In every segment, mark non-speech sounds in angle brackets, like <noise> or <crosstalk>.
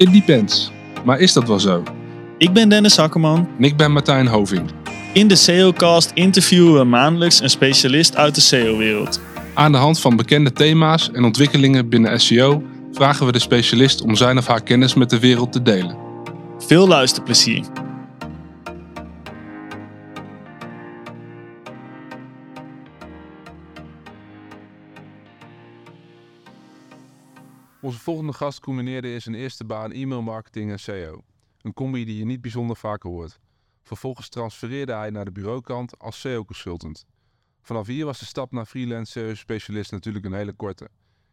It depends. Maar is dat wel zo? Ik ben Dennis Hakkerman. En ik ben Martijn Hoving. In de SEOcast interviewen we maandelijks een specialist uit de SEO-wereld. Aan de hand van bekende thema's en ontwikkelingen binnen SEO vragen we de specialist om zijn of haar kennis met de wereld te delen. Veel luisterplezier. Onze volgende gast combineerde in zijn eerste baan e-mailmarketing en SEO. Een combi die je niet bijzonder vaak hoort. Vervolgens transfereerde hij naar de bureaukant als SEO-consultant. Vanaf hier was de stap naar freelance SEO-specialist natuurlijk een hele korte.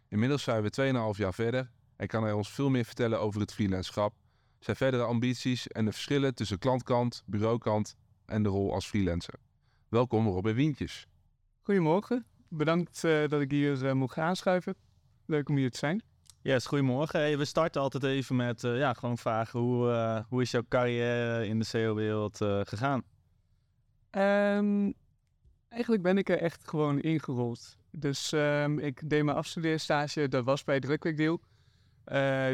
Inmiddels zijn we 2,5 jaar verder en kan hij ons veel meer vertellen over het freelancerschap, zijn verdere ambities en de verschillen tussen klantkant, bureaukant en de rol als freelancer. Welkom Robin Wientjes. Goedemorgen, bedankt uh, dat ik hier uh, mocht aanschuiven. Leuk om hier te zijn. Yes, goedemorgen. We starten altijd even met uh, ja, gewoon vragen hoe, hoe is jouw carrière in de SEO-wereld gegaan? Um, eigenlijk ben ik er echt gewoon ingerold. Dus um, ik deed mijn afstudeerstage, dat was bij Drukwerkdeel.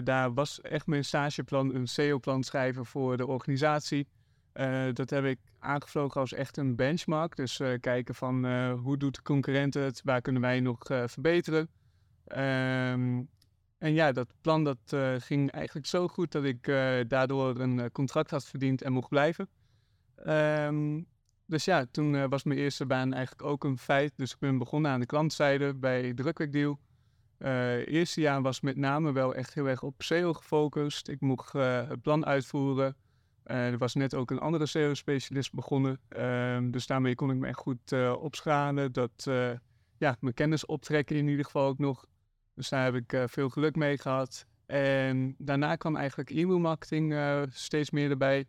Daar was echt mijn stageplan een SEO-plan schrijven voor de organisatie. Dat heb ik aangevlogen als echt een benchmark. Dus kijken van hoe doet de concurrent het, waar kunnen wij nog verbeteren. Um, en ja, dat plan dat, ging eigenlijk zo goed dat ik daardoor een contract had verdiend en mocht blijven. Um, dus ja, toen was mijn eerste baan eigenlijk ook een feit. Dus ik ben begonnen aan de klantzijde bij Drukwerkdeal. Uh, eerste jaar was met name wel echt heel erg op SEO gefocust. Ik mocht het plan uitvoeren. Er was net ook een andere SEO-specialist begonnen. Ehm, dus daarmee kon ik me echt goed opschalen. Dat, ja, mijn kennis optrekken in ieder geval ook nog. Dus daar heb ik veel geluk mee gehad. En daarna kwam eigenlijk e-mailmarketing steeds meer erbij.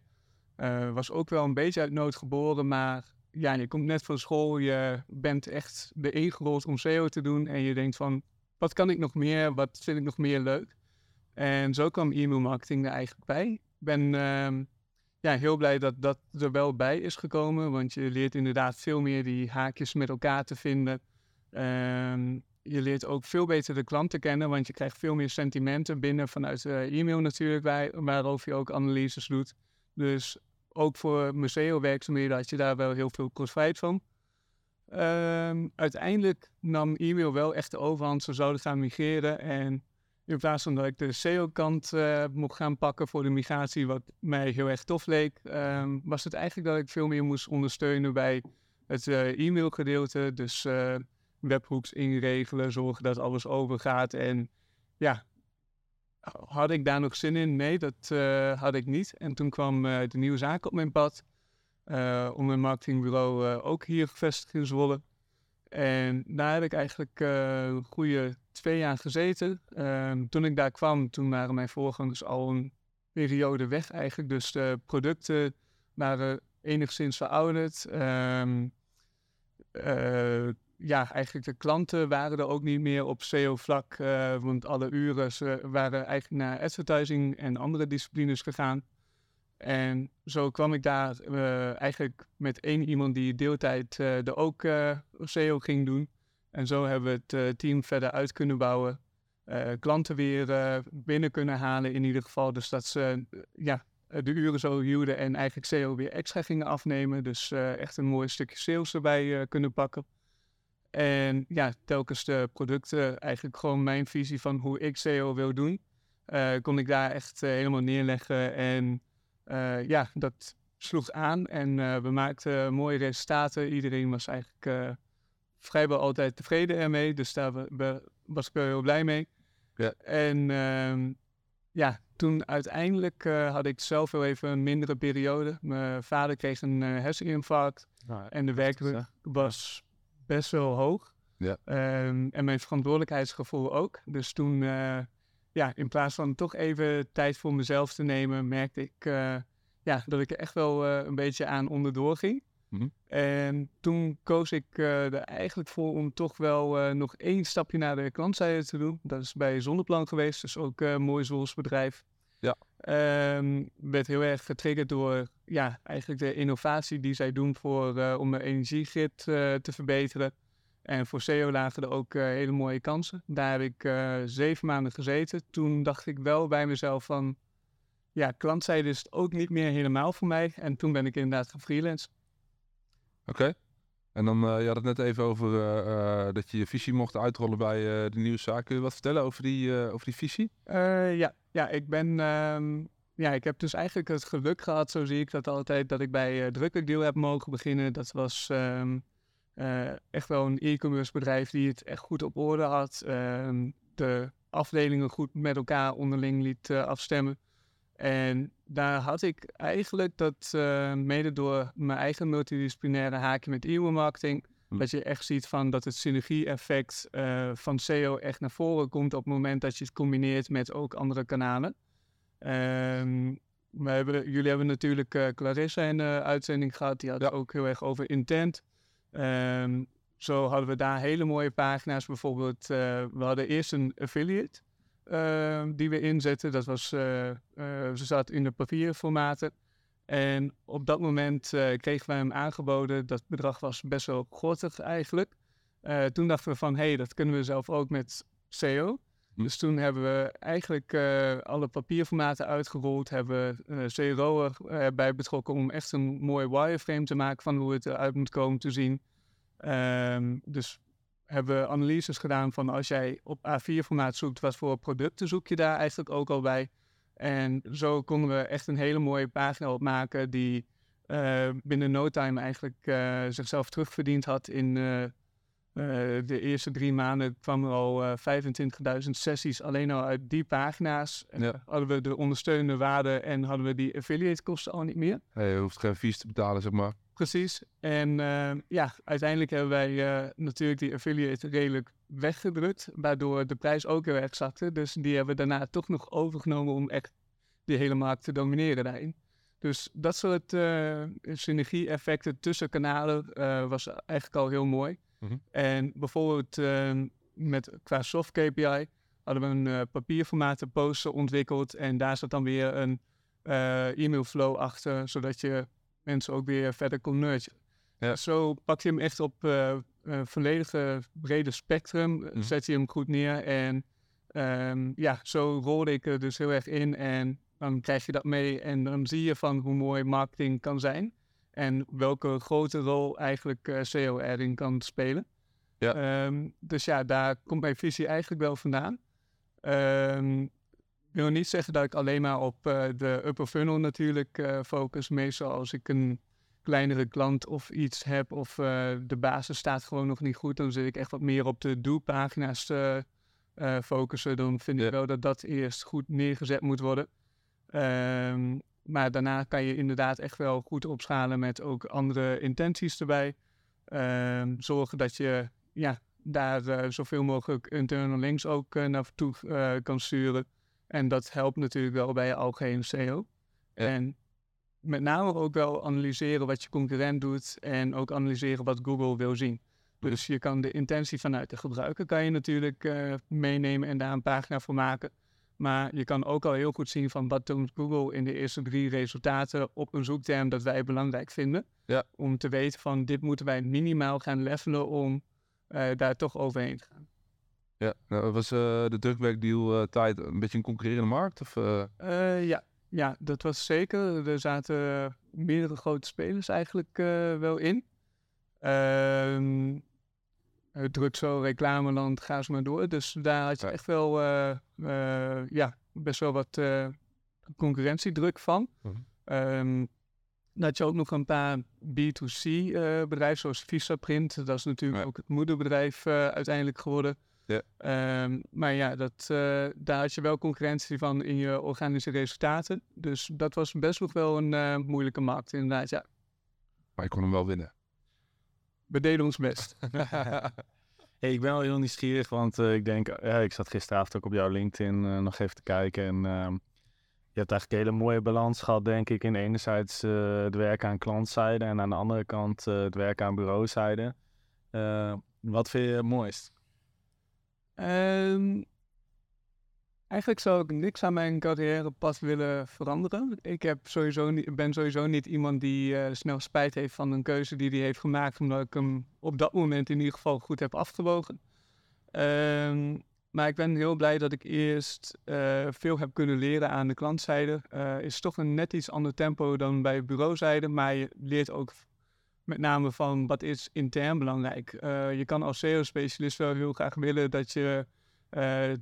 was ook wel een beetje uit nood geboren, maar ja, je komt net van school. Je bent echt gerold om SEO te doen. En je denkt van, wat kan ik nog meer? Wat vind ik nog meer leuk? En zo kwam e-mail marketing er eigenlijk bij. Ik ben uh, ja, heel blij dat dat er wel bij is gekomen, want je leert inderdaad veel meer die haakjes met elkaar te vinden. Uh, je leert ook veel beter de klanten kennen, want je krijgt veel meer sentimenten binnen vanuit e-mail natuurlijk, waar, waarover je ook analyses doet. Dus ook voor museo-werkzaamheden had je daar wel heel veel profijt van. Um, uiteindelijk nam e-mail wel echt de overhand. Ze zouden gaan migreren. En in plaats van dat ik de SEO-kant uh, mocht gaan pakken voor de migratie, wat mij heel erg tof leek, um, was het eigenlijk dat ik veel meer moest ondersteunen bij het uh, e-mailgedeelte. Dus uh, webhooks inregelen, zorgen dat alles overgaat. En ja, had ik daar nog zin in? Nee, dat had ik niet. En toen kwam de nieuwe zaak op mijn pad. Uh, om een marketingbureau ook hier gevestigd in Zwolle. En daar heb ik eigenlijk een goede twee jaar gezeten. Ehm, toen ik daar kwam, toen waren mijn voorgangers al een periode weg eigenlijk. Dus de producten waren enigszins verouderd. Um, ja, eigenlijk de klanten waren er ook niet meer op SEO-vlak. want alle uren waren eigenlijk naar advertising en andere disciplines gegaan. En zo kwam ik daar uh, eigenlijk met één iemand die deeltijd uh, er ook SEO ging doen. En zo hebben we het team verder uit kunnen bouwen. klanten weer binnen kunnen halen in ieder geval. Dus dat ze ja, de uren zo hielden en eigenlijk SEO weer extra gingen afnemen. Dus echt een mooi stukje sales erbij kunnen pakken. En ja, telkens de producten, eigenlijk gewoon mijn visie van hoe ik SEO wil doen, kon ik daar echt helemaal neerleggen en... Uh, ja, dat sloeg aan en we maakten mooie resultaten. Iedereen was eigenlijk vrijwel altijd tevreden ermee, dus daar was ik wel heel blij mee. Ja. En ehm, ja, toen uiteindelijk had ik zelf wel even een mindere periode. Mijn vader kreeg een herseninfarct nou, en de werkdruk was best wel hoog. Ja. Um, en mijn verantwoordelijkheidsgevoel ook. Dus toen ja, in plaats van toch even tijd voor mezelf te nemen, merkte ik uh, ja, dat ik er echt wel uh, een beetje aan onderdoor ging. Mm-hmm. En toen koos ik er eigenlijk voor om toch wel nog één stapje naar de klantzijde te doen. Dat is bij Zonneplan geweest, dus ook een mooi Zwolls bedrijf. Ja. Um, werd heel erg getriggerd door ja, eigenlijk de innovatie die zij doen voor, om de energiegrid te verbeteren. En voor SEO lagen er ook uh, hele mooie kansen. Daar heb ik zeven maanden gezeten. Toen dacht ik wel bij mezelf van, ja, klantzijde is het ook niet meer helemaal voor mij. En toen ben ik inderdaad gaan freelance. Oké. En dan, eh, je had het net even over eh, eh, dat je je visie mocht uitrollen bij de nieuwszaak. Kun je wat vertellen over die, over die visie? Ja, ja, ik ben. ehm, ja, ik heb dus eigenlijk het geluk gehad, zo zie ik dat altijd, dat ik bij Drukkelijk Deal heb mogen beginnen. Dat was ehm, eh, echt wel een e-commerce bedrijf die het echt goed op orde had. Ehm, de afdelingen goed met elkaar onderling liet afstemmen. En daar had ik eigenlijk dat, eh, mede door mijn eigen multidisciplinaire haakje met e-mailmarketing, Hm. dat je echt ziet van dat het synergie-effect eh, van SEO echt naar voren komt op het moment dat je het combineert met ook andere kanalen. Ehm, we hebben, jullie hebben natuurlijk eh, Clarissa in de uitzending gehad, die had het ook heel erg over intent. Ehm, zo hadden we daar hele mooie pagina's. Bijvoorbeeld, we hadden eerst een affiliate ehm, die we inzetten. Dat was, eh, eh, ze zat in de papierformaten. En op dat moment eh, kregen wij hem aangeboden. Dat bedrag was best wel gortig eigenlijk. Toen dachten we van, hé, hey, dat kunnen we zelf ook met SEO. Hm. Dus toen hebben we eigenlijk alle papierformaten uitgerold. Hebben we eh, CRO erbij betrokken om echt een mooi wireframe te maken van hoe het eruit moet komen te zien. Ehm, dus hebben we analyses gedaan van als jij op A4-formaat zoekt, wat voor producten zoek je daar eigenlijk ook al bij. En zo konden we echt een hele mooie pagina opmaken die eh, binnen no time eigenlijk eh, zichzelf terugverdiend had in eh, de eerste drie maanden kwam er al eh 25.000 sessies alleen al uit die pagina's. Ja. hadden we de ondersteunende waarde en hadden we die affiliate kosten al niet meer. Hey, je hoeft geen fees te betalen, zeg maar. Precies. En eh, ja, uiteindelijk hebben wij eh, natuurlijk die affiliate redelijk weggedrukt, waardoor de prijs ook heel erg zakte. Dus die hebben we daarna toch nog overgenomen om echt die hele markt te domineren daarin. Dus dat soort eh, synergie-effecten tussen kanalen eh, was eigenlijk al heel mooi. Mhm. En bijvoorbeeld eh, met, qua soft KPI hadden we een papierformaten poster ontwikkeld en daar zat dan weer een e-mailflow achter, zodat je mensen ook weer verder kon nurturen. Ja. Zo pak je hem echt op eh een volledige brede spectrum, Mhm. zet je hem goed neer en ehm, ja, zo rolde ik er dus heel erg in en dan krijg je dat mee en dan zie je van hoe mooi marketing kan zijn en welke grote rol eigenlijk eh SEO erin kan spelen. Ja. Ehm, dus ja, daar komt mijn visie eigenlijk wel vandaan. Ehm, wil niet zeggen dat ik alleen maar op eh, de upper funnel natuurlijk eh, focus. Meestal als ik een kleinere klant of iets heb of eh, de basis staat gewoon nog niet goed, dan zit ik echt wat meer op de do-pagina's te focussen. Dan vind Ja. ik wel dat dat eerst goed neergezet moet worden. Ehm, maar daarna kan je inderdaad echt wel goed opschalen met ook andere intenties erbij. Ehm, zorgen dat je ja, daar zoveel mogelijk internal links ook naartoe kan sturen. En dat helpt natuurlijk wel bij je algehele SEO. Ja. En met name ook wel analyseren wat je concurrent doet en ook analyseren wat Google wil zien. Dus je kan de intentie vanuit de gebruiker kan je natuurlijk eh, meenemen en daar een pagina voor maken. Maar je kan ook al heel goed zien van wat toont Google in de eerste drie resultaten op een zoekterm dat wij belangrijk vinden. Ja. Om te weten van dit moeten wij minimaal gaan levelen om eh, daar toch overheen te gaan. Ja, nou, was eh, de drukwerkdeal eh, tijd een beetje een concurrerende markt? Of, eh, ja. ja, dat was zeker. Er zaten meerdere grote spelers eigenlijk wel in. Ehm het drukt zo, reclameland, ga eens maar door. Dus daar had je echt wel ja, best wel wat concurrentiedruk van. Ehm, dan had je ook nog een paar B2C-bedrijven, zoals Visaprint. Dat is natuurlijk Ja. ook het moederbedrijf uiteindelijk geworden. Ja. Ehm, maar ja, dat, eh, daar had je wel concurrentie van in je organische resultaten. Dus dat was best nog wel een eh, moeilijke markt inderdaad. Ja, maar je kon hem wel winnen. we deden ons best. <laughs> <laughs> Hey, ik ben wel heel nieuwsgierig, want eh, ik denk, ja, ik zat gisteravond ook op jouw LinkedIn nog even te kijken. En ehm, je hebt eigenlijk een hele mooie balans gehad, denk ik. In enerzijds eh, het werk aan klantzijde en aan de andere kant eh, het werk aan bureauzijde. Eh, wat vind je het mooist? Ehm, eigenlijk zou ik niks aan mijn carrièrepad willen veranderen. Ik heb sowieso ben sowieso niet iemand die eh, snel spijt heeft van een keuze die hij heeft gemaakt, omdat ik hem op dat moment in ieder geval goed heb afgewogen. Ehm, maar ik ben heel blij dat ik eerst eh, veel heb kunnen leren aan de klantzijde. Uh, is toch een net iets ander tempo dan bij bureauzijde, maar je leert ook met name van wat is intern belangrijk. Uh, je kan als SEO-specialist wel heel graag willen dat je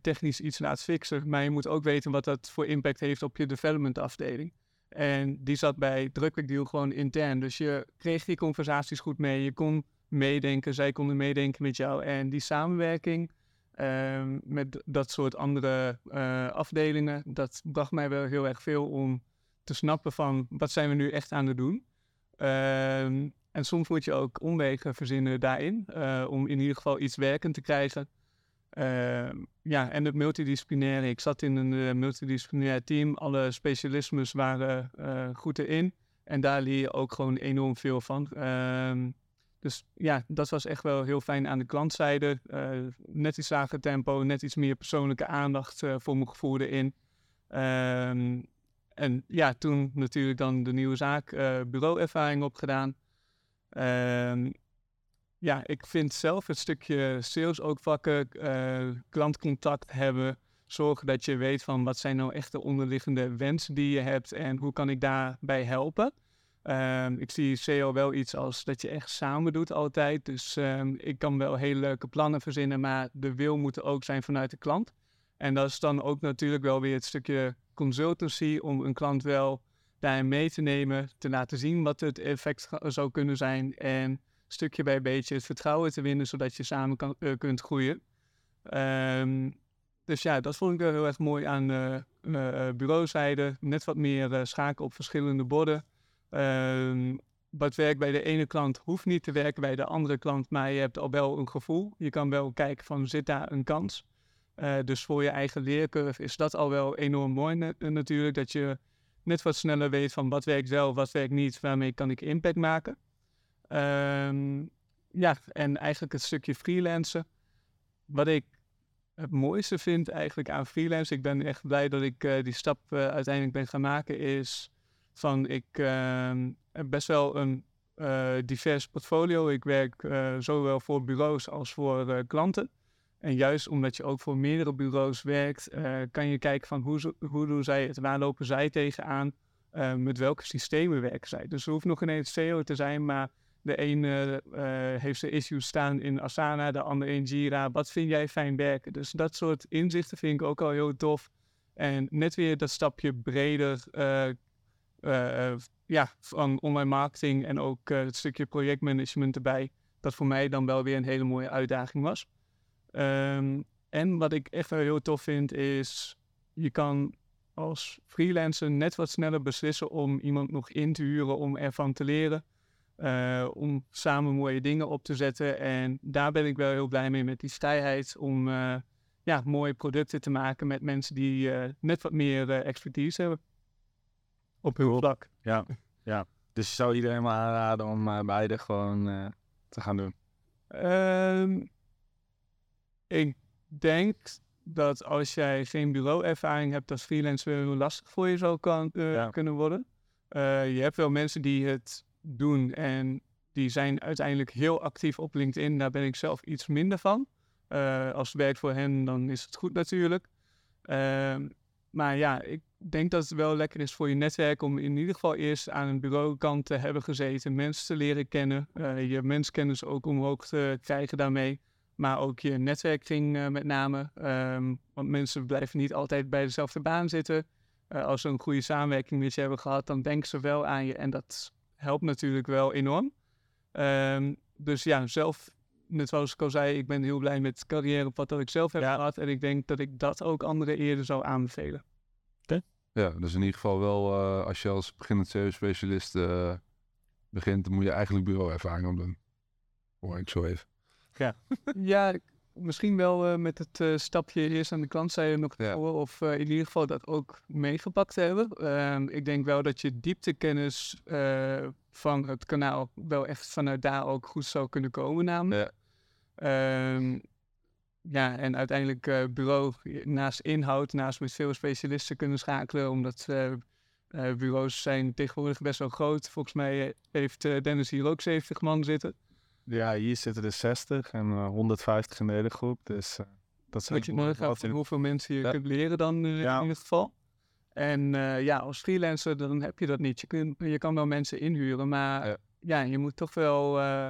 technisch iets laat fixen, maar je moet ook weten wat dat voor impact heeft op je development afdeling. En die zat bij Drukwerkdeal gewoon intern. Dus je kreeg die conversaties goed mee. Je kon meedenken, zij konden meedenken met jou. En die samenwerking uh, met dat soort andere uh, afdelingen, dat bracht mij wel heel erg veel om te snappen van wat zijn we nu echt aan het doen. Uh, en soms moet je ook omwegen verzinnen daarin, uh, om in ieder geval iets werkend te krijgen. Ehm, ja, en het multidisciplinaire. Ik zat in een uh, multidisciplinair team. Alle specialismes waren uh, goed erin. En daar leer je ook gewoon enorm veel van. Uh, dus ja, dat was echt wel heel fijn aan de klantzijde. Net iets lager tempo, net iets meer persoonlijke aandacht voor mijn gevoel erin. Ehm, en ja, toen natuurlijk dan de nieuwe zaak bureauervaring opgedaan. Ehm, ja, ik vind zelf het stukje sales ook vakken, uh, klantcontact hebben, zorgen dat je weet van wat zijn nou echt de onderliggende wensen die je hebt en hoe kan ik daarbij helpen. Um, ik zie SEO wel iets als dat je echt samen doet altijd. Dus um, ik kan wel hele leuke plannen verzinnen, maar de wil moet er ook zijn vanuit de klant. En dat is dan ook natuurlijk wel weer het stukje consultancy om een klant wel daarin mee te nemen, te laten zien wat het effect zou kunnen zijn en stukje bij beetje het vertrouwen te winnen, zodat je samen kan, uh, kunt groeien. Um, dus ja, dat vond ik wel heel erg mooi aan uh, bureauzijde. Net wat meer schaken op verschillende borden. Um, wat werkt bij de ene klant hoeft niet te werken bij de andere klant, maar je hebt al wel een gevoel. Je kan wel kijken van zit daar een kans. Dus voor je eigen leercurve is dat al wel enorm mooi natuurlijk. Dat je net wat sneller weet van wat werkt wel, wat werkt niet, waarmee kan ik impact maken. Um, ja, en eigenlijk het stukje freelancen. Wat ik het mooiste vind eigenlijk aan freelance, ik ben echt blij dat ik uh, die stap uh, uiteindelijk ben gaan maken, is van ik uh, heb best wel een uh, divers portfolio. Ik werk zowel voor bureaus als voor klanten. En juist omdat je ook voor meerdere bureaus werkt, kan je kijken van hoe, hoe doen zij het, waar lopen zij tegenaan, met welke systemen werken zij. Dus er hoeft nog geen SEO te zijn, maar de ene uh, heeft zijn issues staan in Asana, de andere in Jira. Wat vind jij fijn werken? Dus dat soort inzichten vind ik ook al heel tof. En net weer dat stapje breder uh, uh, ja, van online marketing en ook het stukje projectmanagement erbij. Dat voor mij dan wel weer een hele mooie uitdaging was. Um, en wat ik echt wel heel tof vind is, je kan als freelancer net wat sneller beslissen om iemand nog in te huren om ervan te leren. Uh, om samen mooie dingen op te zetten. En daar ben ik wel heel blij mee met die vrijheid om uh, ja, mooie producten te maken met mensen die uh, net wat meer expertise hebben. Op hun vlak. Ja, <laughs> ja. Dus je zou iedereen maar aanraden om beide gewoon te gaan doen? Um, ik denk dat als jij geen bureauervaring hebt als freelancer, heel lastig voor je zou kan, ja. kunnen worden. je hebt wel mensen die het doen. En die zijn uiteindelijk heel actief op LinkedIn. Daar ben ik zelf iets minder van. Uh, als het werkt voor hen, dan is het goed natuurlijk. Uh, maar ja, ik denk dat het wel lekker is voor je netwerk om in ieder geval eerst aan een bureaukant te hebben gezeten, mensen te leren kennen, je menskennis ook omhoog te krijgen daarmee. Maar ook je netwerking uh, met name. Um, want mensen blijven niet altijd bij dezelfde baan zitten. als ze een goede samenwerking met je hebben gehad, dan denken ze wel aan je. En dat helpt natuurlijk wel enorm. Um, dus ja, zelf, net zoals ik al zei, ik ben heel blij met het carrièrepad dat ik zelf heb ja. gehad. En ik denk dat ik dat ook anderen eerder zou aanbevelen. Okay. Ja, dus in ieder geval wel, uh, als je als beginnend CEO-specialist uh, begint, dan moet je eigenlijk bureauervaring opdoen. Hoor ik zo even. Ja, <laughs> ja misschien wel uh, met het uh, stapje eerst aan de klantzijde nog te ja. Of uh, in ieder geval dat ook meegepakt hebben. Ehm, ik denk wel dat je dieptekennis van het kanaal wel echt vanuit daar ook goed zou kunnen komen namelijk. Ja. Um, ja, en uiteindelijk bureau naast inhoud, naast met veel specialisten kunnen schakelen. Omdat bureaus zijn tegenwoordig best wel groot. Volgens mij heeft Dennis hier ook 70 man zitten. Ja, hier zitten er 60 en uh, 150 in de hele groep. Dus uh, Dat Wat je nodig hebt, in- hoeveel mensen je Ja. kunt leren dan eh, Ja. in ieder geval. En eh, ja, als freelancer dan heb je dat niet. Je, kunt, je kan wel mensen inhuren, maar Ja. ja, je moet toch wel... eh,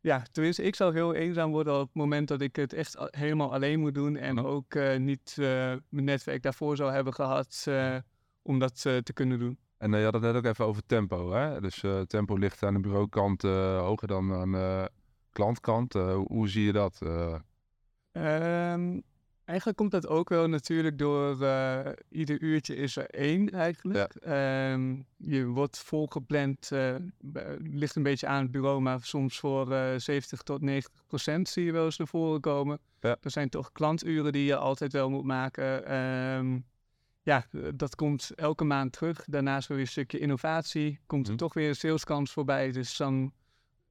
ja, tenminste, ik zou heel eenzaam worden op het moment dat ik het echt helemaal alleen moet doen. En Mhm. ook eh, niet eh, mijn netwerk daarvoor zou hebben gehad eh, om dat eh, te kunnen doen. En eh, je had het net ook even over tempo. Hè? Dus eh, tempo ligt aan de bureaukant eh, hoger dan aan de klantkant. Hoe, zie je dat? Eh, Ehm, eigenlijk komt dat ook wel natuurlijk door ieder uurtje is er één eigenlijk. Ehm, je wordt volgepland, ligt een beetje aan het bureau, maar soms voor eh 70 tot 90 procent zie je wel eens naar voren komen. Ja. Er zijn toch klanturen die je altijd wel moet maken. Ehm, ja, eh, dat komt elke maand terug. Daarnaast weer een stukje innovatie. Komt er Mhm. toch weer een saleskans voorbij. Dus dan,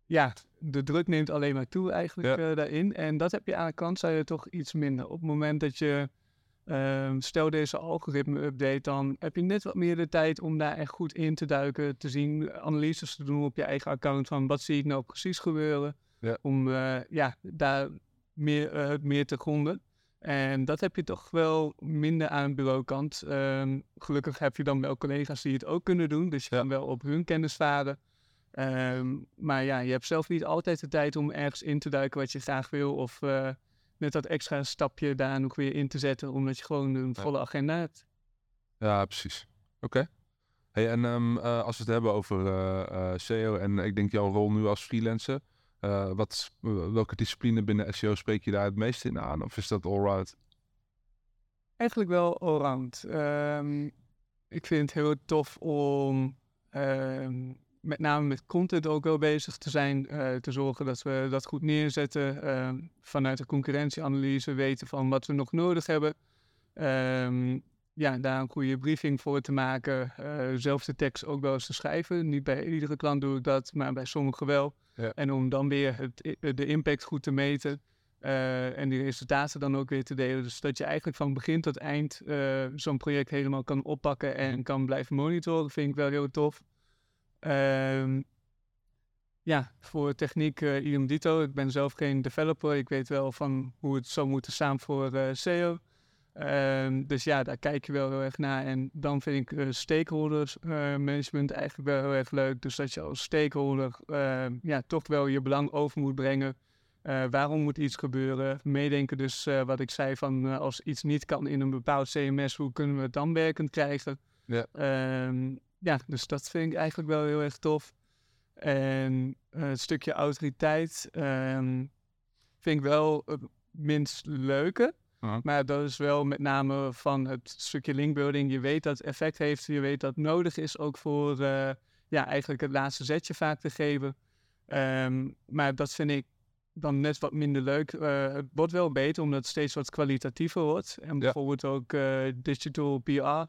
ja, de druk neemt alleen maar toe eigenlijk Ja. eh, daarin. En dat heb je aan de kantzijde toch iets minder. Op het moment dat je, ehm, stel deze algoritme-update, dan heb je net wat meer de tijd om daar echt goed in te duiken. Te zien, analyses te doen op je eigen account van wat zie ik nou precies gebeuren. Ja. Om eh, ja, daar meer, het meer te gronden. En dat heb je toch wel minder aan bureaukant. Ehm, gelukkig heb je dan wel collega's die het ook kunnen doen. Dus je Ja. kan wel op hun kennis varen. Ehm, maar ja, je hebt zelf niet altijd de tijd om ergens in te duiken wat je graag wil. Of eh, net dat extra stapje daar nog weer in te zetten. Omdat je gewoon een Ja. volle agenda hebt. ja, precies. Oké. Hey, en ehm, eh, als we het hebben over eh, eh, SEO en ik denk jouw rol nu als freelancer. Eh, wat, welke discipline binnen SEO spreek je daar het meest in aan? Of is dat allround? Eigenlijk wel allround. Ehm, ik vind het heel tof om ehm, met name met content ook wel bezig te zijn. eh, te zorgen dat we dat goed neerzetten. ehm, vanuit de concurrentieanalyse weten van wat we nog nodig hebben. Ja, daar een goede briefing voor te maken. eh, zelf de tekst ook wel eens te schrijven. Niet bij iedere klant doe ik dat, maar bij sommigen wel. Ja. En om dan weer het, de impact goed te meten. eh, en die resultaten dan ook weer te delen. Dus dat je eigenlijk van begin tot eind eh, zo'n project helemaal kan oppakken en kan blijven monitoren, vind ik wel heel tof. Ehm, ja, voor techniek eh idem dito. Ik ben zelf geen developer. Ik weet wel van hoe het zou moeten staan voor SEO. Ehm, dus ja, daar kijk je wel heel erg naar. En dan vind ik eh, stakeholders eh, management eigenlijk wel heel erg leuk. Dus dat je als stakeholder eh, ja, toch wel je belang over moet brengen. Eh, waarom moet iets gebeuren? Meedenken dus wat ik zei van als iets niet kan in een bepaald CMS, hoe kunnen we het dan werkend krijgen? Ja. Ehm, ja, dus dat vind ik eigenlijk wel heel erg tof. En het stukje autoriteit ehm, vind ik wel het minst leuke. Maar dat is wel met name van het stukje linkbuilding. Je weet dat het effect heeft. Je weet dat het nodig is ook voor eh, ja, eigenlijk het laatste zetje vaak te geven. Ehm, maar dat vind ik dan net wat minder leuk. Eh, het wordt wel beter omdat het steeds wat kwalitatiever wordt. En bijvoorbeeld ook eh, digital PR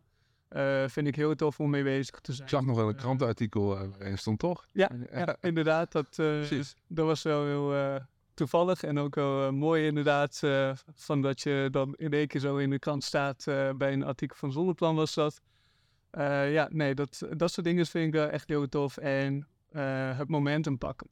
eh, vind ik heel tof om mee bezig te zijn. Ik zag nog wel een krantenartikel eh, waarin stond, toch? ja, ja, inderdaad. Dat, dat was wel heel toevallig en ook wel eh, mooi inderdaad. eh, van dat je dan in één keer zo in de krant staat eh, bij een artikel van Zonneplan was dat. Ja, nee, dat, dat soort dingen vind ik wel echt heel tof. En het momentum pakken.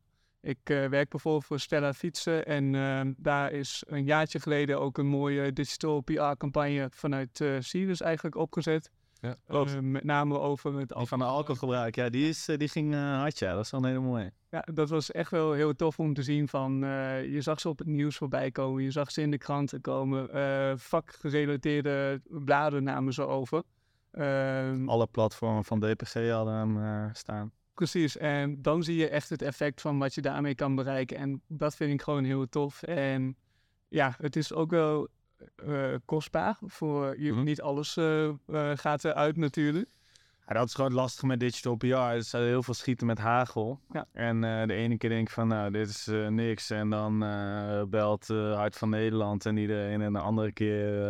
Ik werk bijvoorbeeld voor Stella Fietsen en eh, daar is een jaartje geleden ook een mooie digital PR-campagne vanuit eh Sirius eigenlijk opgezet. Ja, Eh, met name over het Die van de alcoholgebruik, ja, die, is, eh, die ging eh, hard, ja. Dat is wel een hele mooie. Ja, dat was echt wel heel tof om te zien van, je zag ze op het nieuws voorbij komen, je zag ze in de kranten komen, vakgerelateerde bladen namen ze over. Ehm, Alle platformen van DPC hadden hem staan. Precies, en dan zie je echt het effect van wat je daarmee kan bereiken en dat vind ik gewoon heel tof. En ja, het is ook wel eh, kostbaar, voor je, Mhm. niet alles eh, eh, gaat eruit natuurlijk. Ja, dat is gewoon het lastige met digital PR. Er is heel veel schieten met hagel. Ja. En eh, de ene keer denk ik van, nou, dit is eh, niks. En dan eh, belt eh, Hart van Nederland en iedereen. En de andere keer,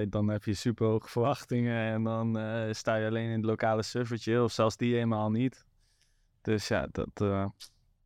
eh, dan heb je super hoge verwachtingen. En dan eh, sta je alleen in het lokale servertje. Of zelfs die helemaal niet. Dus ja, dat, eh,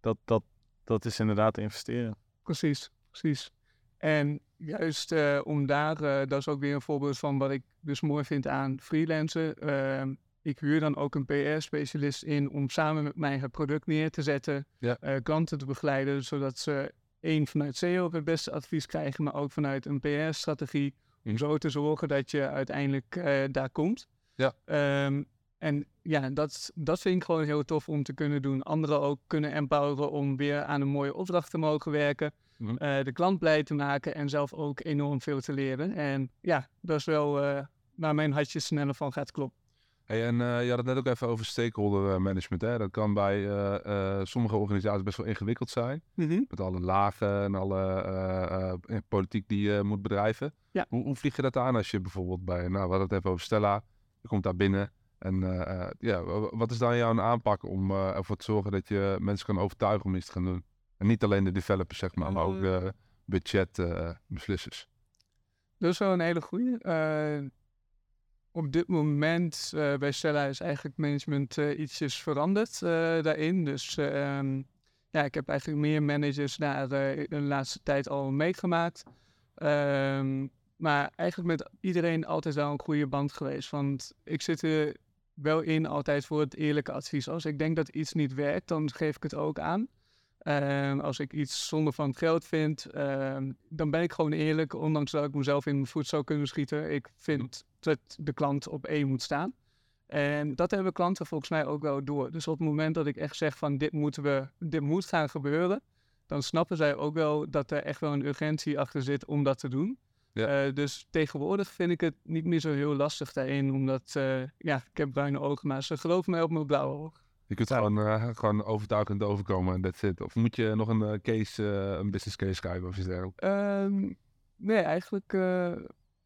dat, dat, dat is inderdaad investeren. Precies, precies. En juist eh, om daar, eh, dat is ook weer een voorbeeld van wat ik dus mooi vind aan freelancen. Ehm, ik huur dan ook een PR-specialist in om samen met mij het product neer te zetten, Ja. eh, klanten te begeleiden, zodat ze één vanuit SEO het beste advies krijgen, maar ook vanuit een PR-strategie. Om Mhm. zo te zorgen dat je uiteindelijk daar komt. Ja. Ehm, en ja, dat, dat vind ik gewoon heel tof om te kunnen doen. Anderen ook kunnen empoweren om weer aan een mooie opdracht te mogen werken. Mhm. eh, de klant blij te maken en zelf ook enorm veel te leren. En ja, dat is wel eh, waar mijn hartje sneller van gaat kloppen. Hey, en eh, je had het net ook even over stakeholder eh, management. Hè? Dat kan bij sommige organisaties best wel ingewikkeld zijn. Met alle lagen en alle politiek die je moet bedrijven. Ja. Hoe, hoe vlieg je dat aan als je bijvoorbeeld bij, nou we hadden het even over Stella. Je komt daar binnen. En eh, eh, ja, wa- wat is dan jouw aanpak om eh, ervoor te zorgen dat je mensen kan overtuigen om iets te gaan doen? En niet alleen de developers, zeg maar, maar ook de budgetbeslissers. Dat is wel een hele goede. op dit moment bij Stella is eigenlijk management eh, ietsjes veranderd daarin. Dus eh, ehm, ja, ik heb eigenlijk meer managers daar de laatste tijd al meegemaakt. Ehm, maar eigenlijk met iedereen altijd wel een goede band geweest. Want ik zit er wel in altijd voor het eerlijke advies. Als ik denk dat iets niet werkt, dan geef ik het ook aan. Ehm, als ik iets zonde van geld vind, ehm, dan ben ik gewoon eerlijk, ondanks dat ik mezelf in mijn voet zou kunnen schieten. Ik vind dat de klant op één moet staan. En dat hebben klanten volgens mij ook wel door. Dus op het moment dat ik echt zeg van dit, moeten we, dit moet gaan gebeuren, dan snappen zij ook wel dat er echt wel een urgentie achter zit om dat te doen. Ja. Eh, dus tegenwoordig vind ik het niet meer zo heel lastig daarin, omdat eh, ja, ik heb bruine ogen, maar ze geloven mij op mijn blauwe ogen. Je kunt gewoon, eh, gewoon overtuigend overkomen en that's it. Of moet je nog een eh, case, eh, een business case schrijven of iets dergelijks? Ehm, nee, eigenlijk eh,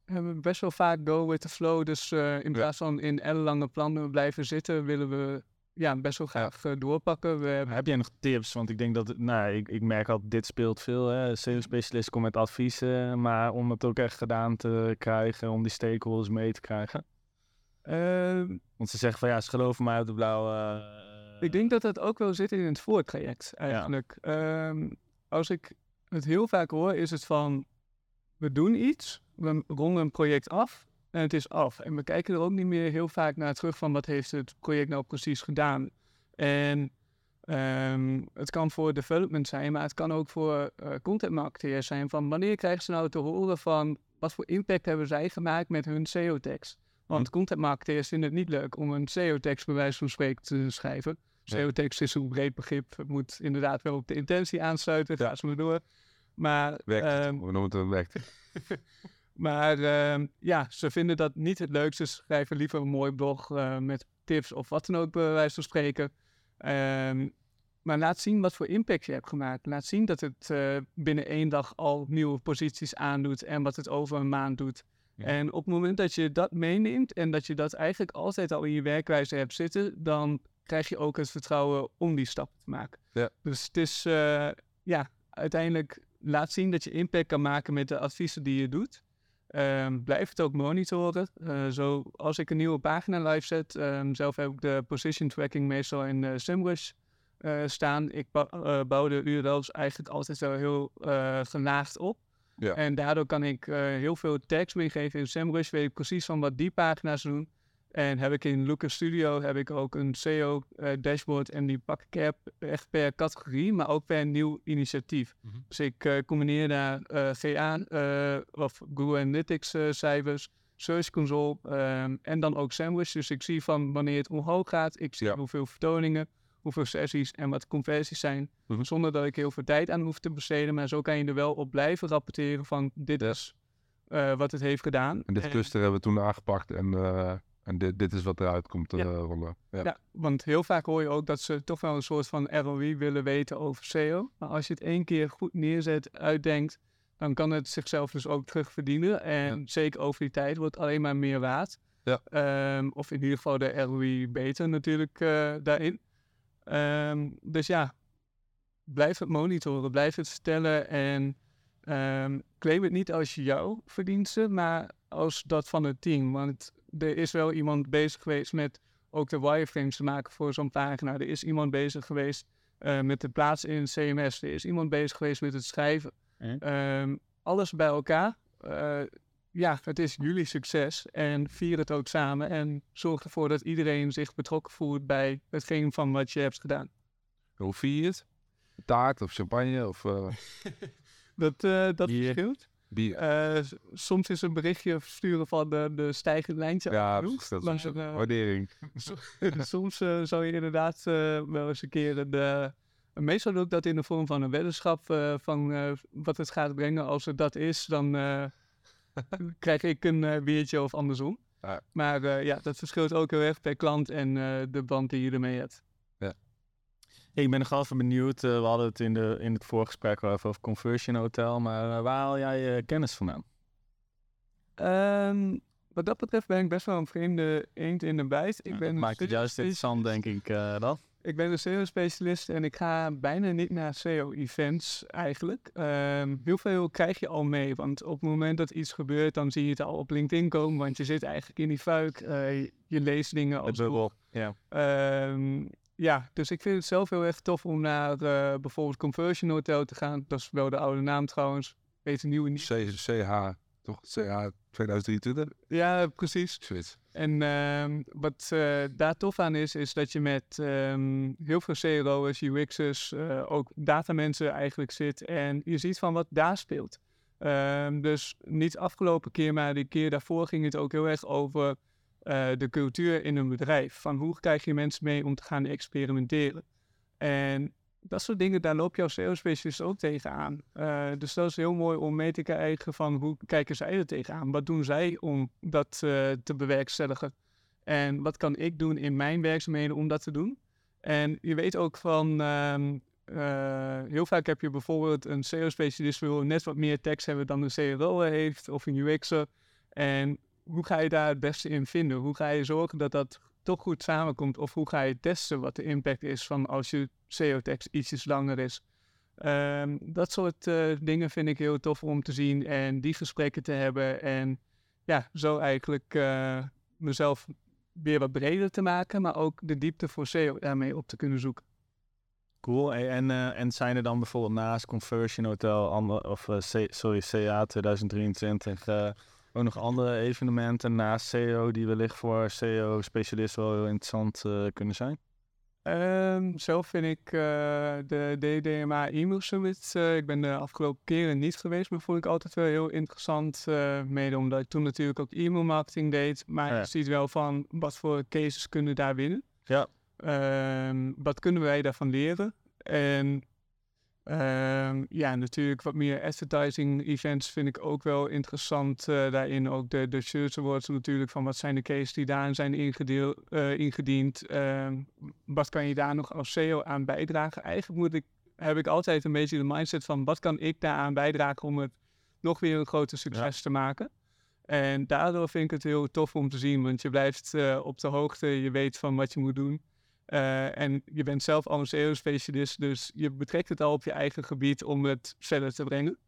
hebben we best wel vaak go with the flow. Dus eh, in Ja. plaats van in ellenlange plannen blijven zitten, willen we ja, best wel graag eh, doorpakken. We Heb jij nog tips? Want ik denk dat, nou, ik, ik merk al, dit speelt veel. Sales-specialist komt met adviezen, maar om het ook echt gedaan te krijgen, om die stakeholders mee te krijgen. Ehm, Want ze zeggen van, ja, ze geloven mij uit de blauwe... ik denk dat dat ook wel zit in het voortraject eigenlijk. Ehm, als ik het heel vaak hoor, is het van, we doen iets, we ronden een project af en het is af. En we kijken er ook niet meer heel vaak naar terug van wat heeft het project nou precies gedaan. En ehm, het kan voor development zijn, maar het kan ook voor eh content marketeers zijn. Van wanneer krijgen ze nou te horen van wat voor impact hebben zij gemaakt met hun SEO-tekst? Want content marketeers vinden het niet leuk om een SEO-tekst bij wijze van spreken te schrijven. Ja. SEO-tekst is een breed begrip. Het moet inderdaad wel op de intentie aansluiten. Ga ze maar door. Maar Werkt het? ehm, We noemen het een werkt. <laughs> maar ehm, ja, ze vinden dat niet het leukste. Ze schrijven liever een mooi blog eh, met tips of wat dan ook, bij wijze van spreken. Ehm, maar laat zien wat voor impact je hebt gemaakt. Laat zien dat het eh, binnen één dag al nieuwe posities aandoet en wat het over een maand doet. Ja. En op het moment dat je dat meeneemt en dat je dat eigenlijk altijd al in je werkwijze hebt zitten, dan krijg je ook het vertrouwen om die stap te maken. Ja. Dus het is, eh, ja, uiteindelijk laat zien dat je impact kan maken met de adviezen die je doet. Ehm, blijf het ook monitoren. Eh, zo als ik een nieuwe pagina live zet, ehm, zelf heb ik de position tracking meestal in uh, SEMrush eh, staan. Ik bou- bouw de URL's eigenlijk altijd wel heel gelaagd op. Ja. En daardoor kan ik heel veel tags meegeven in SEMrush. Weet ik precies van wat die pagina's doen. En heb ik in Looker Studio heb ik ook een SEO eh, dashboard en die pak ik er echt per categorie, maar ook per nieuw initiatief. Mhm. Dus ik eh, combineer daar eh, GA of Google Analytics cijfers, Search Console ehm, en dan ook Sandwich. Dus ik zie van wanneer het omhoog gaat, ik zie Ja. hoeveel vertoningen, hoeveel sessies en wat conversies zijn. Mhm. Zonder dat ik heel veel tijd aan hoef te besteden, maar zo kan je er wel op blijven rapporteren van dit Ja. is wat het heeft gedaan. En dit En- cluster hebben we toen aangepakt en, en dit, dit is wat eruit komt te Ja. eh, rollen. Ja. Ja, want heel vaak hoor je ook dat ze toch wel een soort van ROI willen weten over SEO. Maar als je het één keer goed neerzet, uitdenkt, dan kan het zichzelf dus ook terugverdienen. En Ja. zeker over die tijd wordt het alleen maar meer waard. Ja. Ehm, of in ieder geval de ROI beter natuurlijk eh, daarin. Ehm, dus ja, blijf het monitoren, blijf het vertellen en ehm, claim het niet als jouw verdiensten, maar als dat van het team. Want er is wel iemand bezig geweest met ook de wireframes te maken voor zo'n pagina. Er is iemand bezig geweest eh, met het plaatsen in het CMS. Er is iemand bezig geweest met het schrijven. Hm. Ehm, alles bij elkaar. Eh, ja, het is jullie succes en vier het ook samen. En zorg ervoor dat iedereen zich betrokken voelt bij hetgeen van wat je hebt gedaan. Hoe vier je het? Taart of champagne of eh, <laughs> Dat, dat verschilt. Bier. Eh, soms is een berichtje versturen van de, de stijgende lijntje ja, precies, dat is eh, waardering. <laughs> <laughs> Soms eh, zou je inderdaad wel eens een keer een. meestal doe ik dat in de vorm van een weddenschap van wat het gaat brengen. Als het dat is, dan <laughs> krijg ik een biertje of andersom. Maar ja, dat verschilt ook heel erg per klant en de band die je ermee hebt. Ik ben nog wel even benieuwd. eh, we hadden het in, de, in het voorgesprek even over Conversion Hotel. Maar eh, waar haal jij je kennis vandaan? Ehm, wat dat betreft ben ik best wel een vreemde eend in de bijt. Ik Ja, ben dat maakt het juist interessant, denk ik, eh dan. Ik ben een SEO-specialist en ik ga bijna niet naar SEO-events eigenlijk. Ehm, heel veel krijg je al mee, want op het moment dat iets gebeurt, dan zie je het al op LinkedIn komen, want je zit eigenlijk in die fuik. eh, je, leest dingen als bubbel. Ja. Ehm, ja, dus ik vind het zelf heel erg tof om naar eh, bijvoorbeeld Conversion Hotel te gaan. Dat is wel de oude naam trouwens. Weet de nieuwe niet. C, CH, toch? CH 2023? Ja, precies. Zoiets. En ehm, wat eh, daar tof aan is, is dat je met ehm, heel veel CRO'ers, UX'ers, eh, ook datamensen eigenlijk zit. En je ziet van wat daar speelt. Ehm, dus niet afgelopen keer, maar de keer daarvoor ging het ook heel erg over eh, de cultuur in een bedrijf. Van hoe krijg je mensen mee om te gaan experimenteren. En dat soort dingen, daar loop je als sales-specialist ook tegenaan. Eh dus dat is heel mooi om mee te krijgen van hoe kijken zij er tegenaan? Wat doen zij om dat eh, te bewerkstelligen? En wat kan ik doen in mijn werkzaamheden om dat te doen? En je weet ook van, ehm, eh, heel vaak heb je bijvoorbeeld een SEO-specialist wil net wat meer tekst hebben dan een CRO heeft of een UX'er. En hoe ga je daar het beste in vinden? Hoe ga je zorgen dat dat toch goed samenkomt? Of hoe ga je testen wat de impact is van als je SEO-tekst ietsjes langer is? Ehm, dat soort eh, dingen vind ik heel tof om te zien en die gesprekken te hebben. En ja, zo eigenlijk eh, mezelf weer wat breder te maken, maar ook de diepte voor SEO daarmee op te kunnen zoeken. Cool. En, eh, en zijn er dan bijvoorbeeld naast Conversion Hotel, ander, of sorry, CA 2023, eh, ook nog andere evenementen naast SEO die wellicht voor SEO-specialisten wel heel interessant eh, kunnen zijn? Ehm, zelf vind ik eh, de DDMA e-mail summit, eh, ik ben de afgelopen keren niet geweest, maar vond ik altijd wel heel interessant. eh mede omdat ik toen natuurlijk ook e-mail marketing deed, maar Ja. je ziet wel van wat voor cases kunnen daar winnen. Ja. Ehm, wat kunnen wij daarvan leren? En ehm, ja, natuurlijk wat meer advertising events vind ik ook wel interessant. eh, daarin ook de, de Search Awards natuurlijk van wat zijn de cases die daarin zijn ingedeel, eh, ingediend. Ehm, wat kan je daar nog als SEO aan bijdragen? Eigenlijk moet ik, heb ik altijd een beetje de mindset van wat kan ik daaraan bijdragen om het nog weer een groter succes te maken. En daardoor vind ik het heel tof om te zien, want je blijft eh, op de hoogte, je weet van wat je moet doen. Eh, en je bent zelf al een SEO-specialist, dus je betrekt het al op je eigen gebied om het verder te brengen.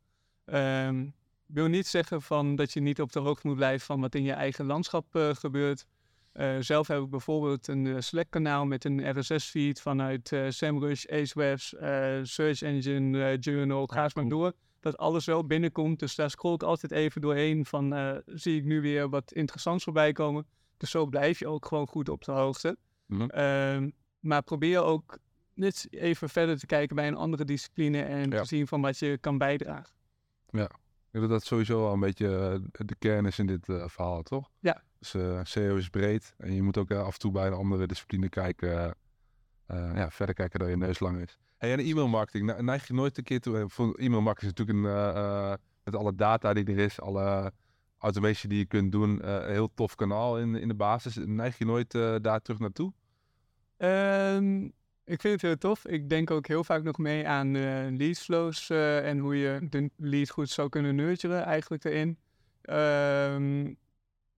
Ehm wil niet zeggen van dat je niet op de hoogte moet blijven van wat in je eigen landschap eh, gebeurt. Eh, zelf heb ik bijvoorbeeld een Slack-kanaal met een RSS-feed vanuit SEMrush, Acewebs, Search Engine Journal, ga eens maar door. Dat alles wel binnenkomt, dus daar scroll ik altijd even doorheen van zie ik nu weer wat interessants voorbij komen. Dus zo blijf je ook gewoon goed op de hoogte. Mhm. Ehm, maar probeer ook net even verder te kijken bij een andere discipline en Ja. te zien van wat je kan bijdragen. Ik denk dat dat sowieso wel een beetje eh, de kern is in dit eh, verhaal, toch? Ja. Dus eh SEO is breed en je moet ook af en toe bij een andere discipline kijken, ja, verder kijken dan je neus lang is. Hey, en e-mailmarketing, ne- neig je nooit een keer toe, e-mailmarketing is natuurlijk een, met alle data die er is, alle automation die je kunt doen, een heel tof kanaal in, in de basis. Neig je nooit daar terug naartoe? Ehm, ik vind het heel tof. Ik denk ook heel vaak nog mee aan eh lead flows eh, en hoe je de lead goed zou kunnen nurturen eigenlijk erin. Ehm,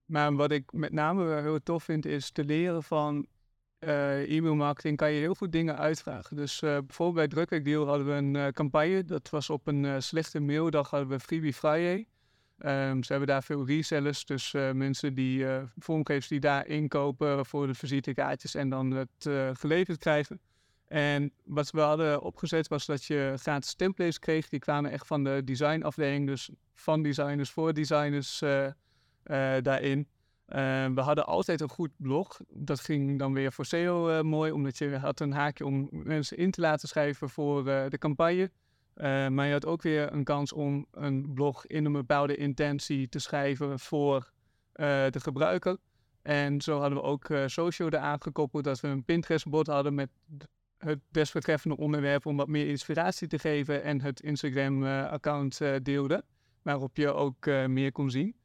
maar wat ik met name heel tof vind is te leren van eh e-mail marketing kan je heel goed dingen uitvragen. Dus bijvoorbeeld bij Drukwerkdeal hadden we een campagne. Dat was op een slechte maildag hadden we Freebie Friday. Ehm, ze hebben daar veel resellers, dus eh, mensen die eh, vormgevers die daar inkopen voor de visitekaartjes en dan het eh, geleverd krijgen. En wat we hadden opgezet was dat je gratis templates kreeg. Die kwamen echt van de designafdeling, dus van designers voor designers daarin. Eh, we hadden altijd een goed blog. Dat ging dan weer voor SEO mooi, omdat je had een haakje om mensen in te laten schrijven voor de campagne. Eh, maar je had ook weer een kans om een blog in een bepaalde intentie te schrijven voor eh, de gebruiker. En zo hadden we ook eh, social eraan gekoppeld dat we een Pinterest-bot hadden met het desbetreffende onderwerp om wat meer inspiratie te geven en het Instagram-account deelde, waarop je ook meer kon zien.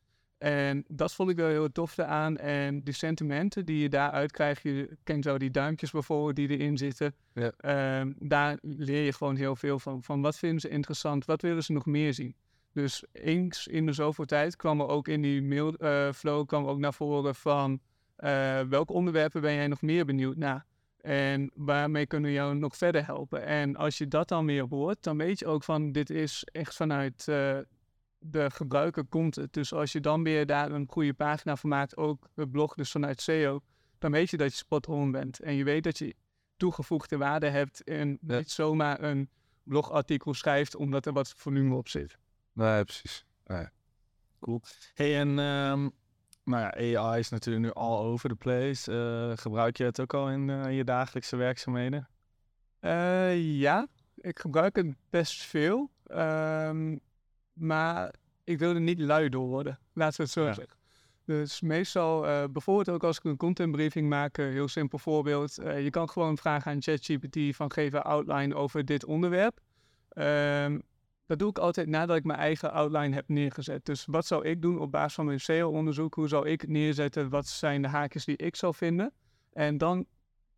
En dat vond ik wel heel tof aan. En die sentimenten die je daaruit krijgt, je kent zo die duimpjes bijvoorbeeld die erin zitten. Ja. Ehm, daar leer je gewoon heel veel van. Van wat vinden ze interessant, wat willen ze nog meer zien. Dus eens in de zoveel tijd kwam er ook in die mailflow kwam ook naar voren van eh, welke onderwerpen ben jij nog meer benieuwd naar? En waarmee kunnen we jou nog verder helpen? En als je dat dan weer hoort, dan weet je ook van dit is echt vanuit eh, de gebruiker komt het. Dus als je dan weer daar een goede pagina van maakt, ook het blog dus vanuit SEO, dan weet je dat je spot on bent. En je weet dat je toegevoegde waarde hebt en Ja. niet zomaar een blogartikel schrijft omdat er wat volume op zit. Nee, precies. Hey, en ehm, nou ja, AI is natuurlijk nu all over the place. Eh, gebruik je het ook al in eh, je dagelijkse werkzaamheden? Eh, ja, ik gebruik het best veel. Ehm, maar ik wil er niet lui door worden. Laten we het zo Ja. zeggen. Dus meestal, eh, bijvoorbeeld ook als ik een contentbriefing maak, heel simpel voorbeeld. eh, je kan gewoon vragen aan ChatGPT van geef een outline over dit onderwerp. Ehm, dat doe ik altijd nadat ik mijn eigen outline heb neergezet. Dus wat zou ik doen op basis van mijn SEO-onderzoek? Hoe zou ik het neerzetten? Wat zijn de haakjes die ik zou vinden? En dan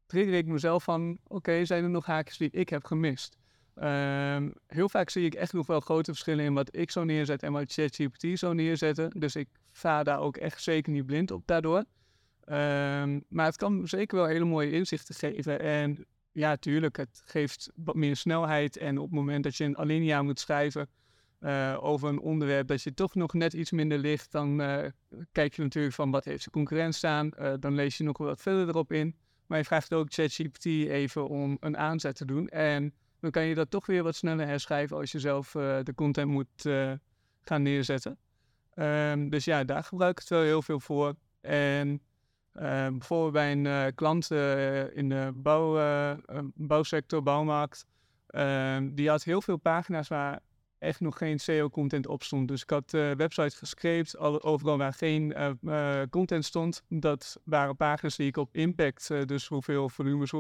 trigger ik mezelf van, oké, zijn er nog haakjes die ik heb gemist? Ehm, heel vaak zie ik echt nog wel grote verschillen in wat ik zou neerzetten en wat ChatGPT zou neerzetten. Dus ik vaar daar ook echt zeker niet blind op daardoor. Ehm, maar het kan zeker wel hele mooie inzichten geven. En ja, tuurlijk, het geeft wat meer snelheid. En op het moment dat je een alinea moet schrijven eh, over een onderwerp dat je toch nog net iets minder ligt, dan eh, kijk je natuurlijk van wat heeft de concurrent staan. Eh, dan lees je nog wat verder erop in. Maar je vraagt ook ChatGPT even om een aanzet te doen. En dan kan je dat toch weer wat sneller herschrijven als je zelf eh, de content moet eh, gaan neerzetten. Ehm, dus ja, daar gebruik ik het wel heel veel voor. En eh, bijvoorbeeld bij een eh, klant in de bouw, bouwsector, bouwmarkt, ehm, die had heel veel pagina's waar echt nog geen SEO-content op stond. Dus ik had de website gescreept, al- overal waar geen content stond. Dat waren pagina's die ik op impact, dus hoeveel volumes,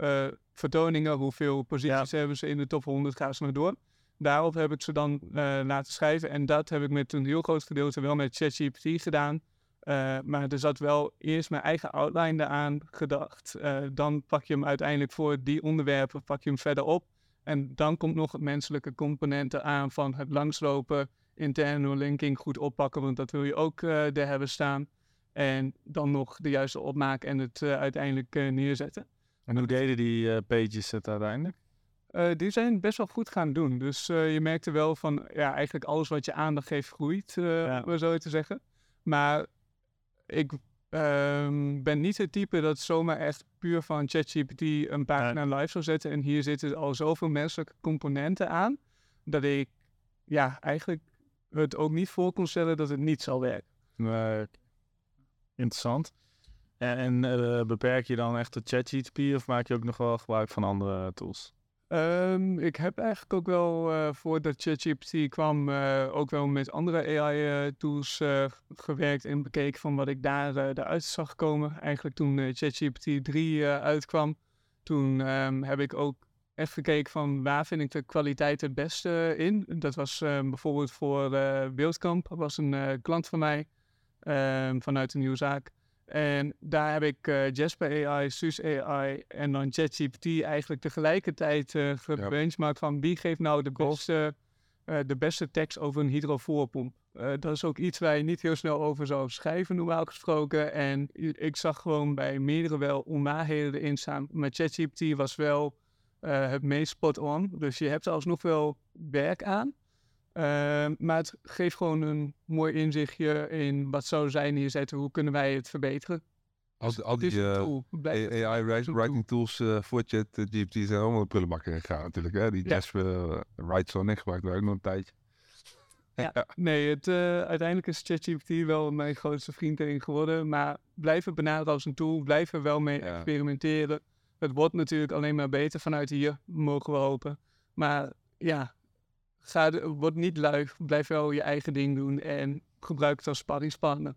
eh, vertoningen, hoeveel posities hebben ze in de top 100, gaan ze maar door. Daarop heb ik ze dan eh, laten schrijven en dat heb ik met een heel groot gedeelte wel met ChatGPT gedaan. Eh, maar er zat wel eerst mijn eigen outline eraan gedacht. Dan pak je hem uiteindelijk voor die onderwerpen, pak je hem verder op. En dan komt nog het menselijke componenten aan van het langslopen, interne linking goed oppakken, want dat wil je ook er hebben staan. En dan nog de juiste opmaak en het uiteindelijk neerzetten. En hoe deden die eh, pages het uiteindelijk? Eh, die zijn best wel goed gaan doen. Dus eh, je merkte wel van, ja, eigenlijk alles wat je aandacht geeft groeit, eh Ja. om zo te zeggen. Maar ik ehm, ben niet het type dat zomaar echt puur van ChatGPT een pagina live zou zetten. En hier zitten al zoveel menselijke componenten aan, dat ik ja, eigenlijk het ook niet voor kon stellen dat het niet zal werken. Interessant. En, eh, beperk je dan echt de ChatGPT of maak je ook nog wel gebruik van andere tools? Ehm, ik heb eigenlijk ook wel, eh voordat ChatGPT kwam, eh, ook wel met andere AI-tools gewerkt en bekeken van wat ik daar eruit zag komen. Eigenlijk toen ChatGPT 3 eh, uitkwam, toen ehm, heb ik ook echt gekeken van waar vind ik de kwaliteit het beste in. Dat was eh, bijvoorbeeld voor dat was een klant van mij ehm, vanuit een nieuwe zaak. En daar heb ik eh, Jasper AI, SUS AI en dan ChatGPT eigenlijk tegelijkertijd eh gebenchmarkt van wie geeft nou de beste, eh, de beste tekst over een hydrovoorpomp. Dat is ook iets waar je niet heel snel over zou schrijven, normaal gesproken. En ik zag gewoon bij meerdere wel onwaarheden erin staan. Maar ChatGPT was wel het meest spot on. Dus je hebt er alsnog wel werk aan. Ehm, maar het geeft gewoon een mooi inzichtje in wat zou zijn neerzetten, hoe kunnen wij het verbeteren. Al, die- al is die een eh, AI writing tools eh, voor ChatGPT zijn allemaal de prullenbakken gegaan natuurlijk. Hè? Die Ja. Jasper uh, Write Sonic gebruikten we ook nog een tijdje. Ja, nee, het, eh, uiteindelijk is ChatGPT wel mijn grootste vriend erin geworden. Maar blijven benaderen als een tool, blijven er wel mee Ja. experimenteren. Het wordt natuurlijk alleen maar beter vanuit hier, mogen we hopen. Maar ja, ga word niet lui, blijf wel je eigen ding doen en gebruik het als sparringspartner.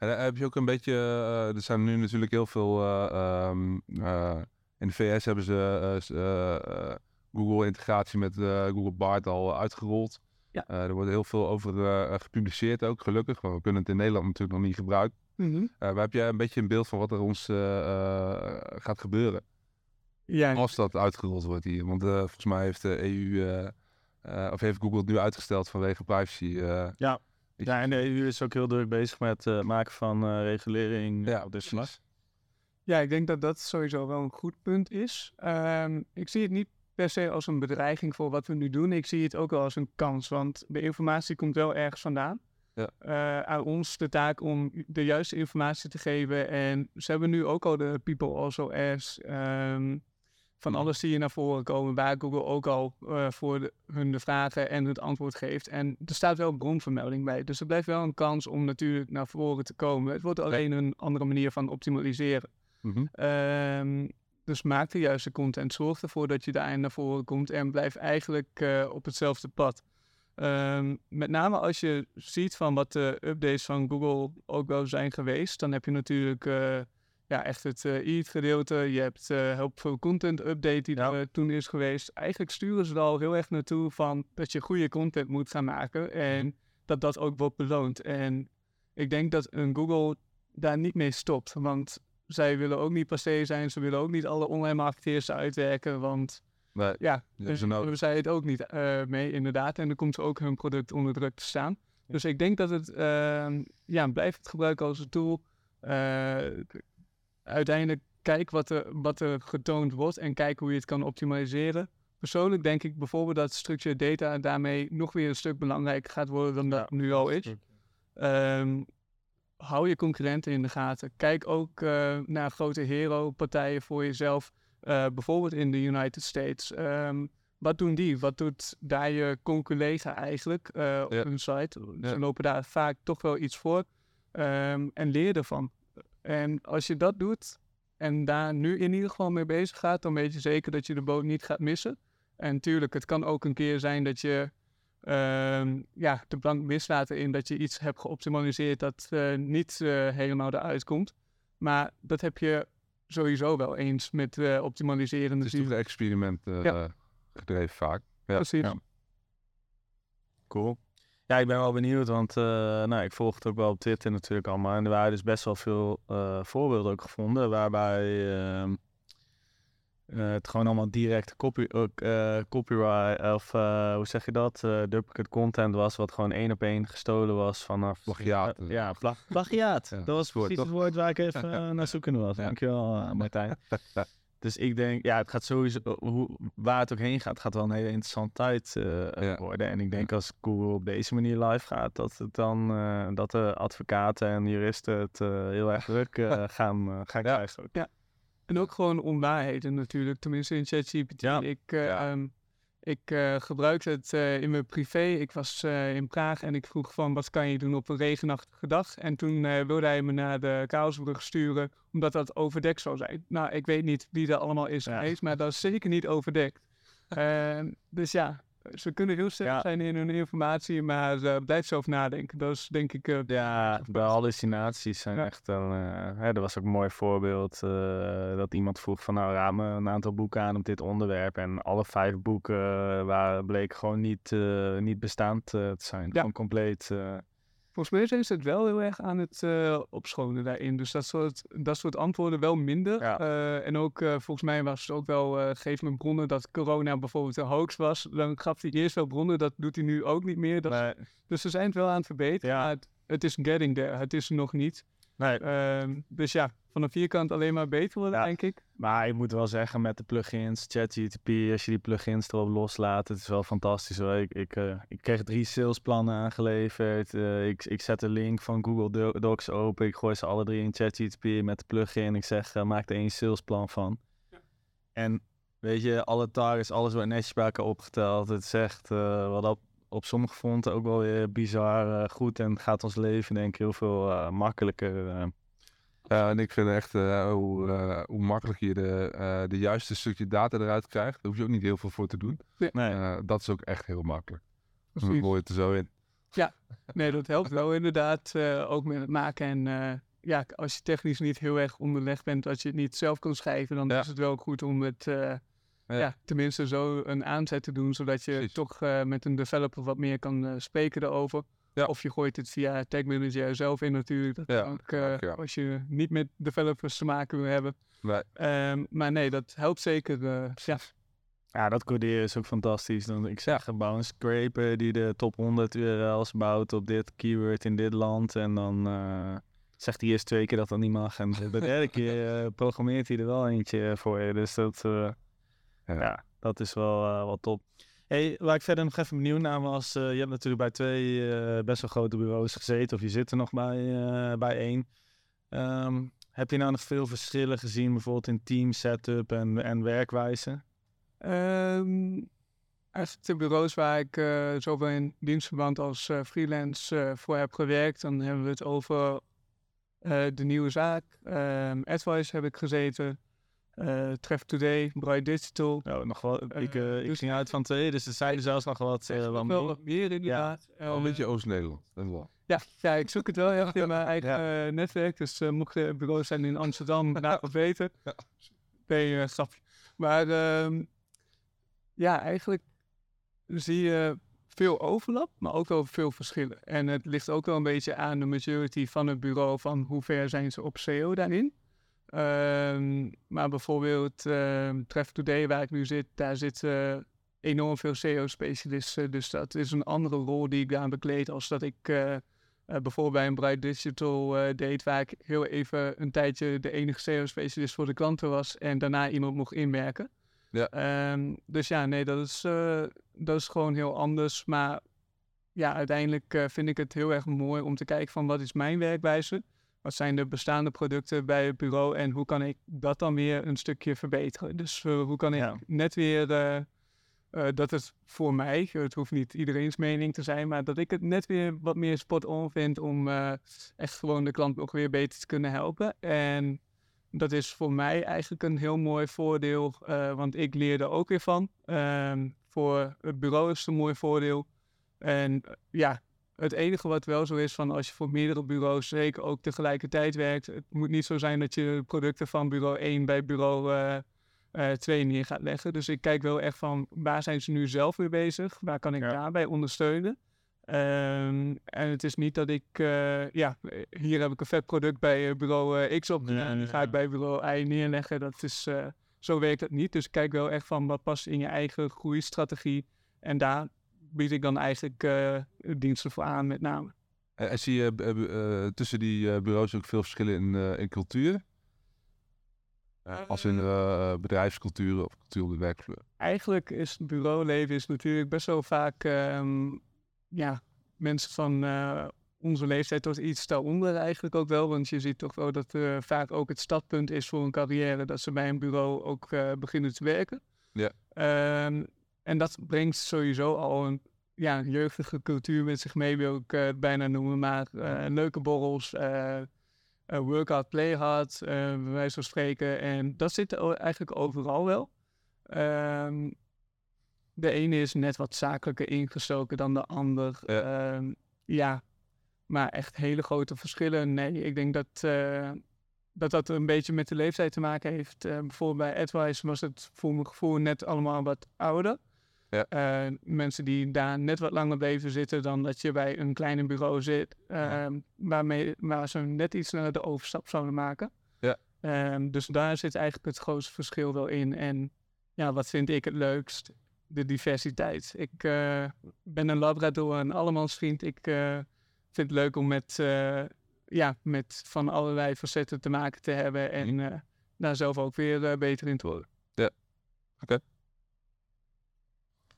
En dan heb je ook een beetje, eh, er zijn nu natuurlijk heel veel, eh, ehm, eh, in de VS hebben ze eh, s- eh, eh, Google integratie met eh, Google Bard al uitgerold. Ja. Eh, er wordt heel veel over eh, gepubliceerd ook, gelukkig. Want we kunnen het in Nederland natuurlijk nog niet gebruiken. Mhm. Eh, maar heb jij een beetje een beeld van wat er ons eh, eh, gaat gebeuren Ja, als dat uitgerold wordt hier? Want eh, volgens mij heeft de EU, eh, eh, of heeft Google het nu uitgesteld vanwege privacy. eh. Ja. Ja, en de EU is ook heel druk bezig met het maken van eh, regulering ja, op dit vlak. Ja, ik denk dat dat sowieso wel een goed punt is. Ehm, ik zie het niet per se als een bedreiging voor wat we nu doen. Ik zie het ook wel als een kans, want de informatie komt wel ergens vandaan. Ja. Eh, aan ons de taak om de juiste informatie te geven. En ze hebben nu ook al de People Also Ask. ehm, van alles zie je naar voren komen, waar Google ook al eh, voor de- hun de vragen en het antwoord geeft. En er staat wel bronvermelding bij. Dus er blijft wel een kans om natuurlijk naar voren te komen. Het wordt alleen een andere manier van optimaliseren. Mhm. Ehm, dus maak de juiste content. Zorg ervoor dat je daar naar voren komt. En blijf eigenlijk eh, op hetzelfde pad. Ehm, met name als je ziet van wat de updates van Google ook wel zijn geweest. Dan heb je natuurlijk eh, ja, echt het eh EAT gedeelte. Je hebt eh Helpful Content Update die Ja. er eh, toen is geweest. Eigenlijk sturen ze er al heel erg naartoe van dat je goede content moet gaan maken. En dat dat ook wordt beloond. En ik denk dat een Google daar niet mee stopt. Want zij willen ook niet passé zijn. Ze willen ook niet alle online marketeers uitwerken. Want ja, dus nodig. hebben zij het ook niet eh, mee, inderdaad. En dan komt ook hun product onder druk te staan. Dus ik denk dat het, ehm, ja, blijf het gebruiken als een tool. Eh, uiteindelijk kijk wat er, wat er getoond wordt en kijk hoe je het kan optimaliseren. Persoonlijk denk ik bijvoorbeeld dat structured data daarmee nog weer een stuk belangrijker gaat worden dan dat nu al is. Ehm, hou je concurrenten in de gaten. Kijk ook eh, naar grote hero-partijen voor jezelf. Eh, bijvoorbeeld in de United States. Ehm, wat doen die? Wat doet daar je conculega eigenlijk eh, op Ja. hun site? Ze Ja. lopen daar vaak toch wel iets voor. Ehm, en leer ervan. En als je dat doet en daar nu in ieder geval mee bezig gaat, dan weet je zeker dat je de boot niet gaat missen. En tuurlijk, het kan ook een keer zijn dat je ehm, ja, de plank mislaat in dat je iets hebt geoptimaliseerd dat eh, niet eh, helemaal eruit komt. Maar dat heb je sowieso wel eens met eh, optimaliseren Het is toch een experiment Ja. gedreven vaak. Ja. Precies. Ja. Cool. Ja, ik ben wel benieuwd, want eh, nou, ik volg het ook wel op Twitter natuurlijk allemaal. En er waren dus best wel veel eh, voorbeelden ook gevonden, waarbij ehm, eh, het gewoon allemaal direct copy, ook, copyright, of hoe zeg je dat, duplicate content was, wat gewoon één op één gestolen was vanaf... Plagiaat. Ja, pla plagiaat. Ja, dat was het woord, precies het toch? woord waar ik even naar zoeken was. Dankjewel, Martijn. <laughs> Dus ik denk, ja, het gaat sowieso, hoe, waar het ook heen gaat, gaat wel een hele interessante tijd eh, Ja. worden. En ik denk als Google op deze manier live gaat, dat het dan, eh, dat de advocaten en juristen het eh, heel erg druk <laughs> eh, gaan, eh, gaan Ja. krijgen. ook. En ook gewoon onwaarheden natuurlijk, tenminste in ChatGPT. Ja. Ik, eh, Ja. ehm, ik eh, gebruikte het eh, in mijn privé. Ik was eh, in Praag en ik vroeg van wat kan je doen op een regenachtige dag. En toen wilde hij me naar de Kaalsbrug sturen, omdat dat overdekt zou zijn. Nou, ik weet niet wie er allemaal is Ja. geweest, maar dat is zeker niet overdekt. <laughs> Ehm, dus ja, ze kunnen heel sterk Ja. zijn in hun informatie, maar eh, blijf zelf nadenken. Dat is denk ik... eh, Ja, de hallucinaties zijn Ja. echt een... hè, er was ook een mooi voorbeeld eh, dat iemand vroeg van... nou, raad me een aantal boeken aan op dit onderwerp. En alle vijf boeken waren, bleken gewoon niet, niet bestaand te zijn. Ja. Gewoon compleet... Volgens mij zijn ze het wel heel erg aan het eh, opschonen daarin. Dus dat soort, dat soort antwoorden wel minder. Ja. Eh, en ook eh, volgens mij was het ook wel, geef me bronnen dat corona bijvoorbeeld een hoax was. Dan gaf hij eerst wel bronnen, dat doet hij nu ook niet meer. Dat, nee, Dus ze zijn het wel aan het verbeteren. Ja. Maar het, het is getting there, het is er nog niet. nee, Ehm, dus ja, van een vierkant alleen maar beter worden, Ja. denk ik. Maar ik moet wel zeggen, met de plugins, ChatGTP, als je die plugins erop loslaat, het is wel fantastisch hoor. Ik, ik, eh, ik kreeg drie salesplannen aangeleverd. eh, ik, ik zet de link van Google Do- Docs open. Ik gooi ze alle drie in ChatGTP met de plugin. Ik zeg, eh, maak er één salesplan van. En weet je, alle targets, alles wordt netjes bij elkaar opgeteld. Het zegt, eh, wat dat op sommige fronten ook wel weer bizar eh, goed en gaat ons leven denk ik heel veel eh, makkelijker. Eh. Ja, en ik vind echt eh, hoe, eh, hoe makkelijk je de, eh, de juiste stukje data eruit krijgt. Daar hoef je ook niet heel veel voor te doen. nee. Eh, dat is ook echt heel makkelijk. Dan Precies. gooi je het er zo in. Nee, dat helpt wel inderdaad. eh, ook met het maken. En eh, ja, als je technisch niet heel erg onderlegd bent, als je het niet zelf kan schrijven, dan Ja. is het wel goed om het eh, ja. tenminste zo een aanzet te doen, zodat je Precies. toch eh, met een developer wat meer kan eh, spreken daarover. Ja. Of je gooit het via Tag Manager zelf in natuurlijk. Dat Ja, ook, eh, ja. als je niet met developers te maken wil hebben. Nee. Ehm, maar nee, dat helpt zeker. eh, ja. Ja, dat coderen is ook fantastisch. Dan, ik zeg, bouw een scraper die de top 100 URL's bouwt op dit keyword in dit land. En dan eh, zegt hij eerst twee keer dat dat niet mag. En de <laughs> derde keer programmeert hij er wel eentje voor je. Dus dat, eh, Ja. ja. dat is wel, eh, wel top. Hey, waar ik verder nog even benieuwd naar was, eh, je hebt natuurlijk bij twee eh, best wel grote bureaus gezeten. Of je zit er nog bij, eh, bij één. Ehm, heb je nou nog veel verschillen gezien, bijvoorbeeld in team setup en, en werkwijze? Ehm, eigenlijk de bureaus waar ik zowel in dienstverband als freelance voor heb gewerkt, dan hebben we het over de nieuwe zaak. Ehm Advice heb ik gezeten. Eh Tref Today, Bright Digital. Ja, nog wel. Ik, Eh, eh, ik dus- ging uit van twee, dus er zijn er zelfs nog wat. wel meer. meer inderdaad. Al een beetje Oost-Nederland. Ja, ja, ik zoek het wel echt in mijn <laughs> eigen Ja. eh, netwerk. Dus uh, mocht er bureaus zijn in Amsterdam, <laughs> laat het weten. Ja. Nee, eh, grapje. Maar ehm, ja, eigenlijk zie je veel overlap, maar ook wel veel verschillen. En het ligt ook wel een beetje aan de majority van het bureau, van hoe ver zijn ze op SEO daarin. Ehm, maar bijvoorbeeld ehm Tref Today, waar ik nu zit, daar zitten enorm veel SEO-specialisten. Dus dat is een andere rol die ik daar bekleed als dat ik eh, eh, bijvoorbeeld bij een Bright Digital eh, deed, waar ik heel even een tijdje de enige SEO-specialist voor de klanten was en daarna iemand mocht inwerken. Ja. Ehm, dus ja, nee, dat is, dat is gewoon heel anders. Maar ja, uiteindelijk vind ik het heel erg mooi om te kijken van wat is mijn werkwijze? Wat zijn de bestaande producten bij het bureau en hoe kan ik dat dan weer een stukje verbeteren? Dus eh, hoe kan ik Ja. net weer eh, eh, dat het voor mij, het hoeft niet iedereen's mening te zijn, maar dat ik het net weer wat meer spot-on vind om echt gewoon de klant nog weer beter te kunnen helpen. En dat is voor mij eigenlijk een heel mooi voordeel, want ik leer er ook weer van. Ehm, voor het bureau is het een mooi voordeel. En ja, het enige wat wel zo is van als je voor meerdere bureaus zeker ook tegelijkertijd werkt. Het moet niet zo zijn dat je producten van bureau 1 bij bureau eh, eh, 2 neer gaat leggen. Dus ik kijk wel echt van waar zijn ze nu zelf weer bezig? Waar kan ik Ja. daarbij ondersteunen? Ehm, en het is niet dat ik, eh, ja, eh, hier heb ik een vet product bij eh, bureau eh, X op. Ja, en die ja, ga ik bij bureau Y neerleggen. Dat is, eh, zo werkt het niet. Dus kijk wel echt van wat past in je eigen groeistrategie. En daar bied ik dan eigenlijk eh, diensten voor aan met name. En, zie je eh, eh, tussen die bureaus ook veel verschillen in, in cultuur? Als in eh, bedrijfscultuur of cultuur op de werkvloer. Eigenlijk is het bureauleven is natuurlijk best wel vaak ehm, ja, mensen van onze leeftijd tot iets daaronder eigenlijk ook wel. Want je ziet toch wel dat eh, vaak ook het startpunt is voor een carrière dat ze bij een bureau ook beginnen te werken. Ja. Ehm, en dat brengt sowieso al een ja, jeugdige cultuur met zich mee, wil ik eh, het bijna noemen. Maar eh, leuke borrels, eh, eh, work hard, play hard, eh, bij wijze van spreken. En dat zit eigenlijk overal wel. Ehm, de ene is net wat zakelijker ingestoken dan de ander. Ja. Ehm, ja, maar echt hele grote verschillen. Nee, ik denk dat, eh, dat dat een beetje met de leeftijd te maken heeft. Eh, bijvoorbeeld bij Advice was het voor mijn gevoel net allemaal wat ouder. Ja. Eh, mensen die daar net wat langer bleven zitten dan dat je bij een kleiner bureau zit. ehm, waarmee, waar ze net iets sneller de overstap zouden maken. Ja. Ehm, dus daar zit eigenlijk het grootste verschil wel in. En ja, wat vind ik het leukst? De diversiteit. Ik eh, ben een Labrador en allemansvriend. Ik eh, vind het leuk om met, ja, met van allerlei facetten te maken te hebben. En eh, daar zelf ook weer beter in te worden.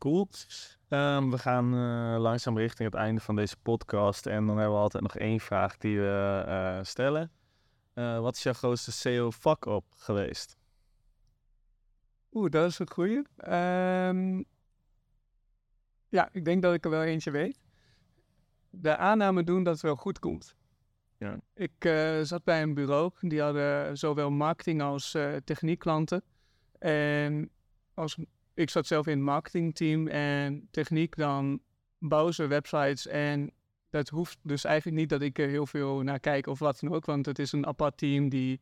Cool. Ehm, we gaan eh, langzaam richting het einde van deze podcast. En dan hebben we altijd nog één vraag die we eh, stellen. Eh, wat is jouw grootste SEO-fuck-up geweest? Oeh, dat is een goeie. Ehm, Ja, ik denk dat ik er wel eentje weet. De aanname doen dat het wel goed komt. Ja. Ik zat bij een bureau, die hadden zowel marketing als techniekklanten. En als, ik zat zelf in het marketingteam en techniek, dan bouwen ze websites. En dat hoeft dus eigenlijk niet dat ik er heel veel naar kijk of wat dan ook, want het is een apart team die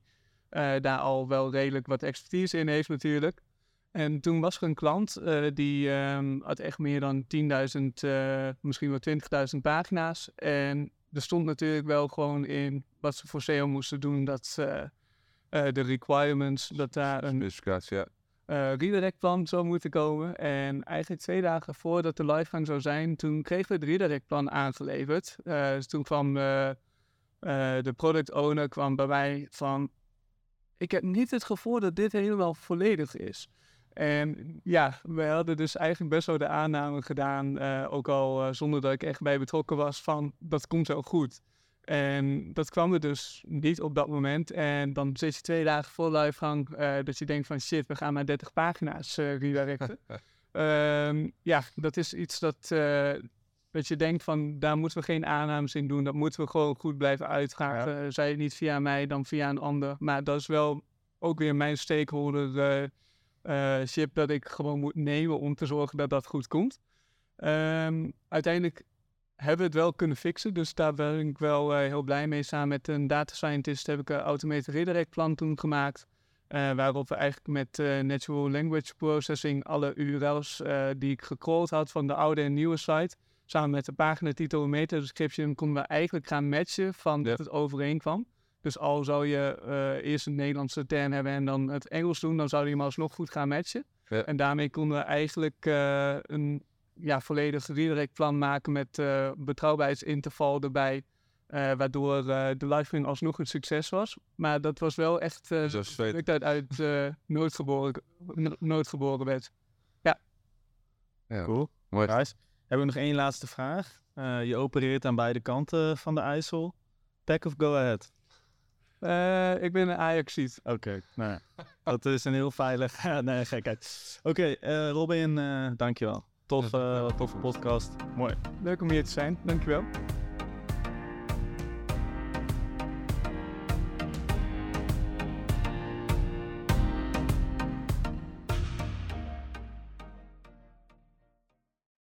eh, daar al wel redelijk wat expertise in heeft natuurlijk. En toen was er een klant eh, die ehm, had echt meer dan 10.000, eh, misschien wel 20.000 pagina's. En er stond natuurlijk wel gewoon in wat ze voor SEO moesten doen, dat de requirements, dat daar een Specificatie, ja. Eh redirect plan zou moeten komen. En eigenlijk twee dagen voordat de livegang zou zijn, toen kregen we het redirect plan aangeleverd. Eh, dus toen kwam eh, eh, de product owner kwam bij mij van, ik heb niet het gevoel dat dit helemaal volledig is. En ja, we hadden dus eigenlijk best wel de aanname gedaan, eh, ook al eh, zonder dat ik echt bij betrokken was, van dat komt wel goed. En dat kwam er dus niet op dat moment. En dan zit je twee dagen voor livegang eh dat je denkt van shit, we gaan maar 30 pagina's eh redirecten. <laughs> Ehm, ja, dat is iets dat, eh, dat je denkt van daar moeten we geen aannames in doen. Dat moeten we gewoon goed blijven uitvragen. Eh, zij het niet via mij, dan via een ander. Maar dat is wel ook weer mijn stakeholder eh, eh, ship dat ik gewoon moet nemen om te zorgen dat dat goed komt. Ehm, uiteindelijk hebben we het wel kunnen fixen, dus daar ben ik wel eh, heel blij mee. Samen met een data scientist heb ik een automated redirect plan toen gemaakt. eh, waarop we eigenlijk met eh, natural language processing alle URL's die ik gecrawled had van de oude en nieuwe site, samen met de paginatitel en meta-description, konden we eigenlijk gaan matchen van dat het overeenkwam. Dus al zou je eerst een Nederlandse term hebben en dan het Engels doen, dan zou die hem alsnog goed gaan matchen. Ja. En daarmee konden we eigenlijk een ja, volledig redirect plan maken met eh betrouwbaarheidsinterval erbij. eh, waardoor eh, de livestream alsnog een succes was. Maar dat was wel echt eh Dus weet- product uit, uit noodgeboren, no- noodgeboren werd. Ja, Cool. mooi. Nice. Heb ik nog één laatste vraag. Eh, je opereert aan beide kanten van de IJssel. Pack of go ahead? Eh, ik ben een Ajaxiet. Oké, nou ja. dat is een heel veilig... <laughs> nee, gekheid. Oké, eh, Robin, eh dankjewel. Tof, eh, toffe podcast. Mooi. Leuk om hier te zijn. Dankjewel.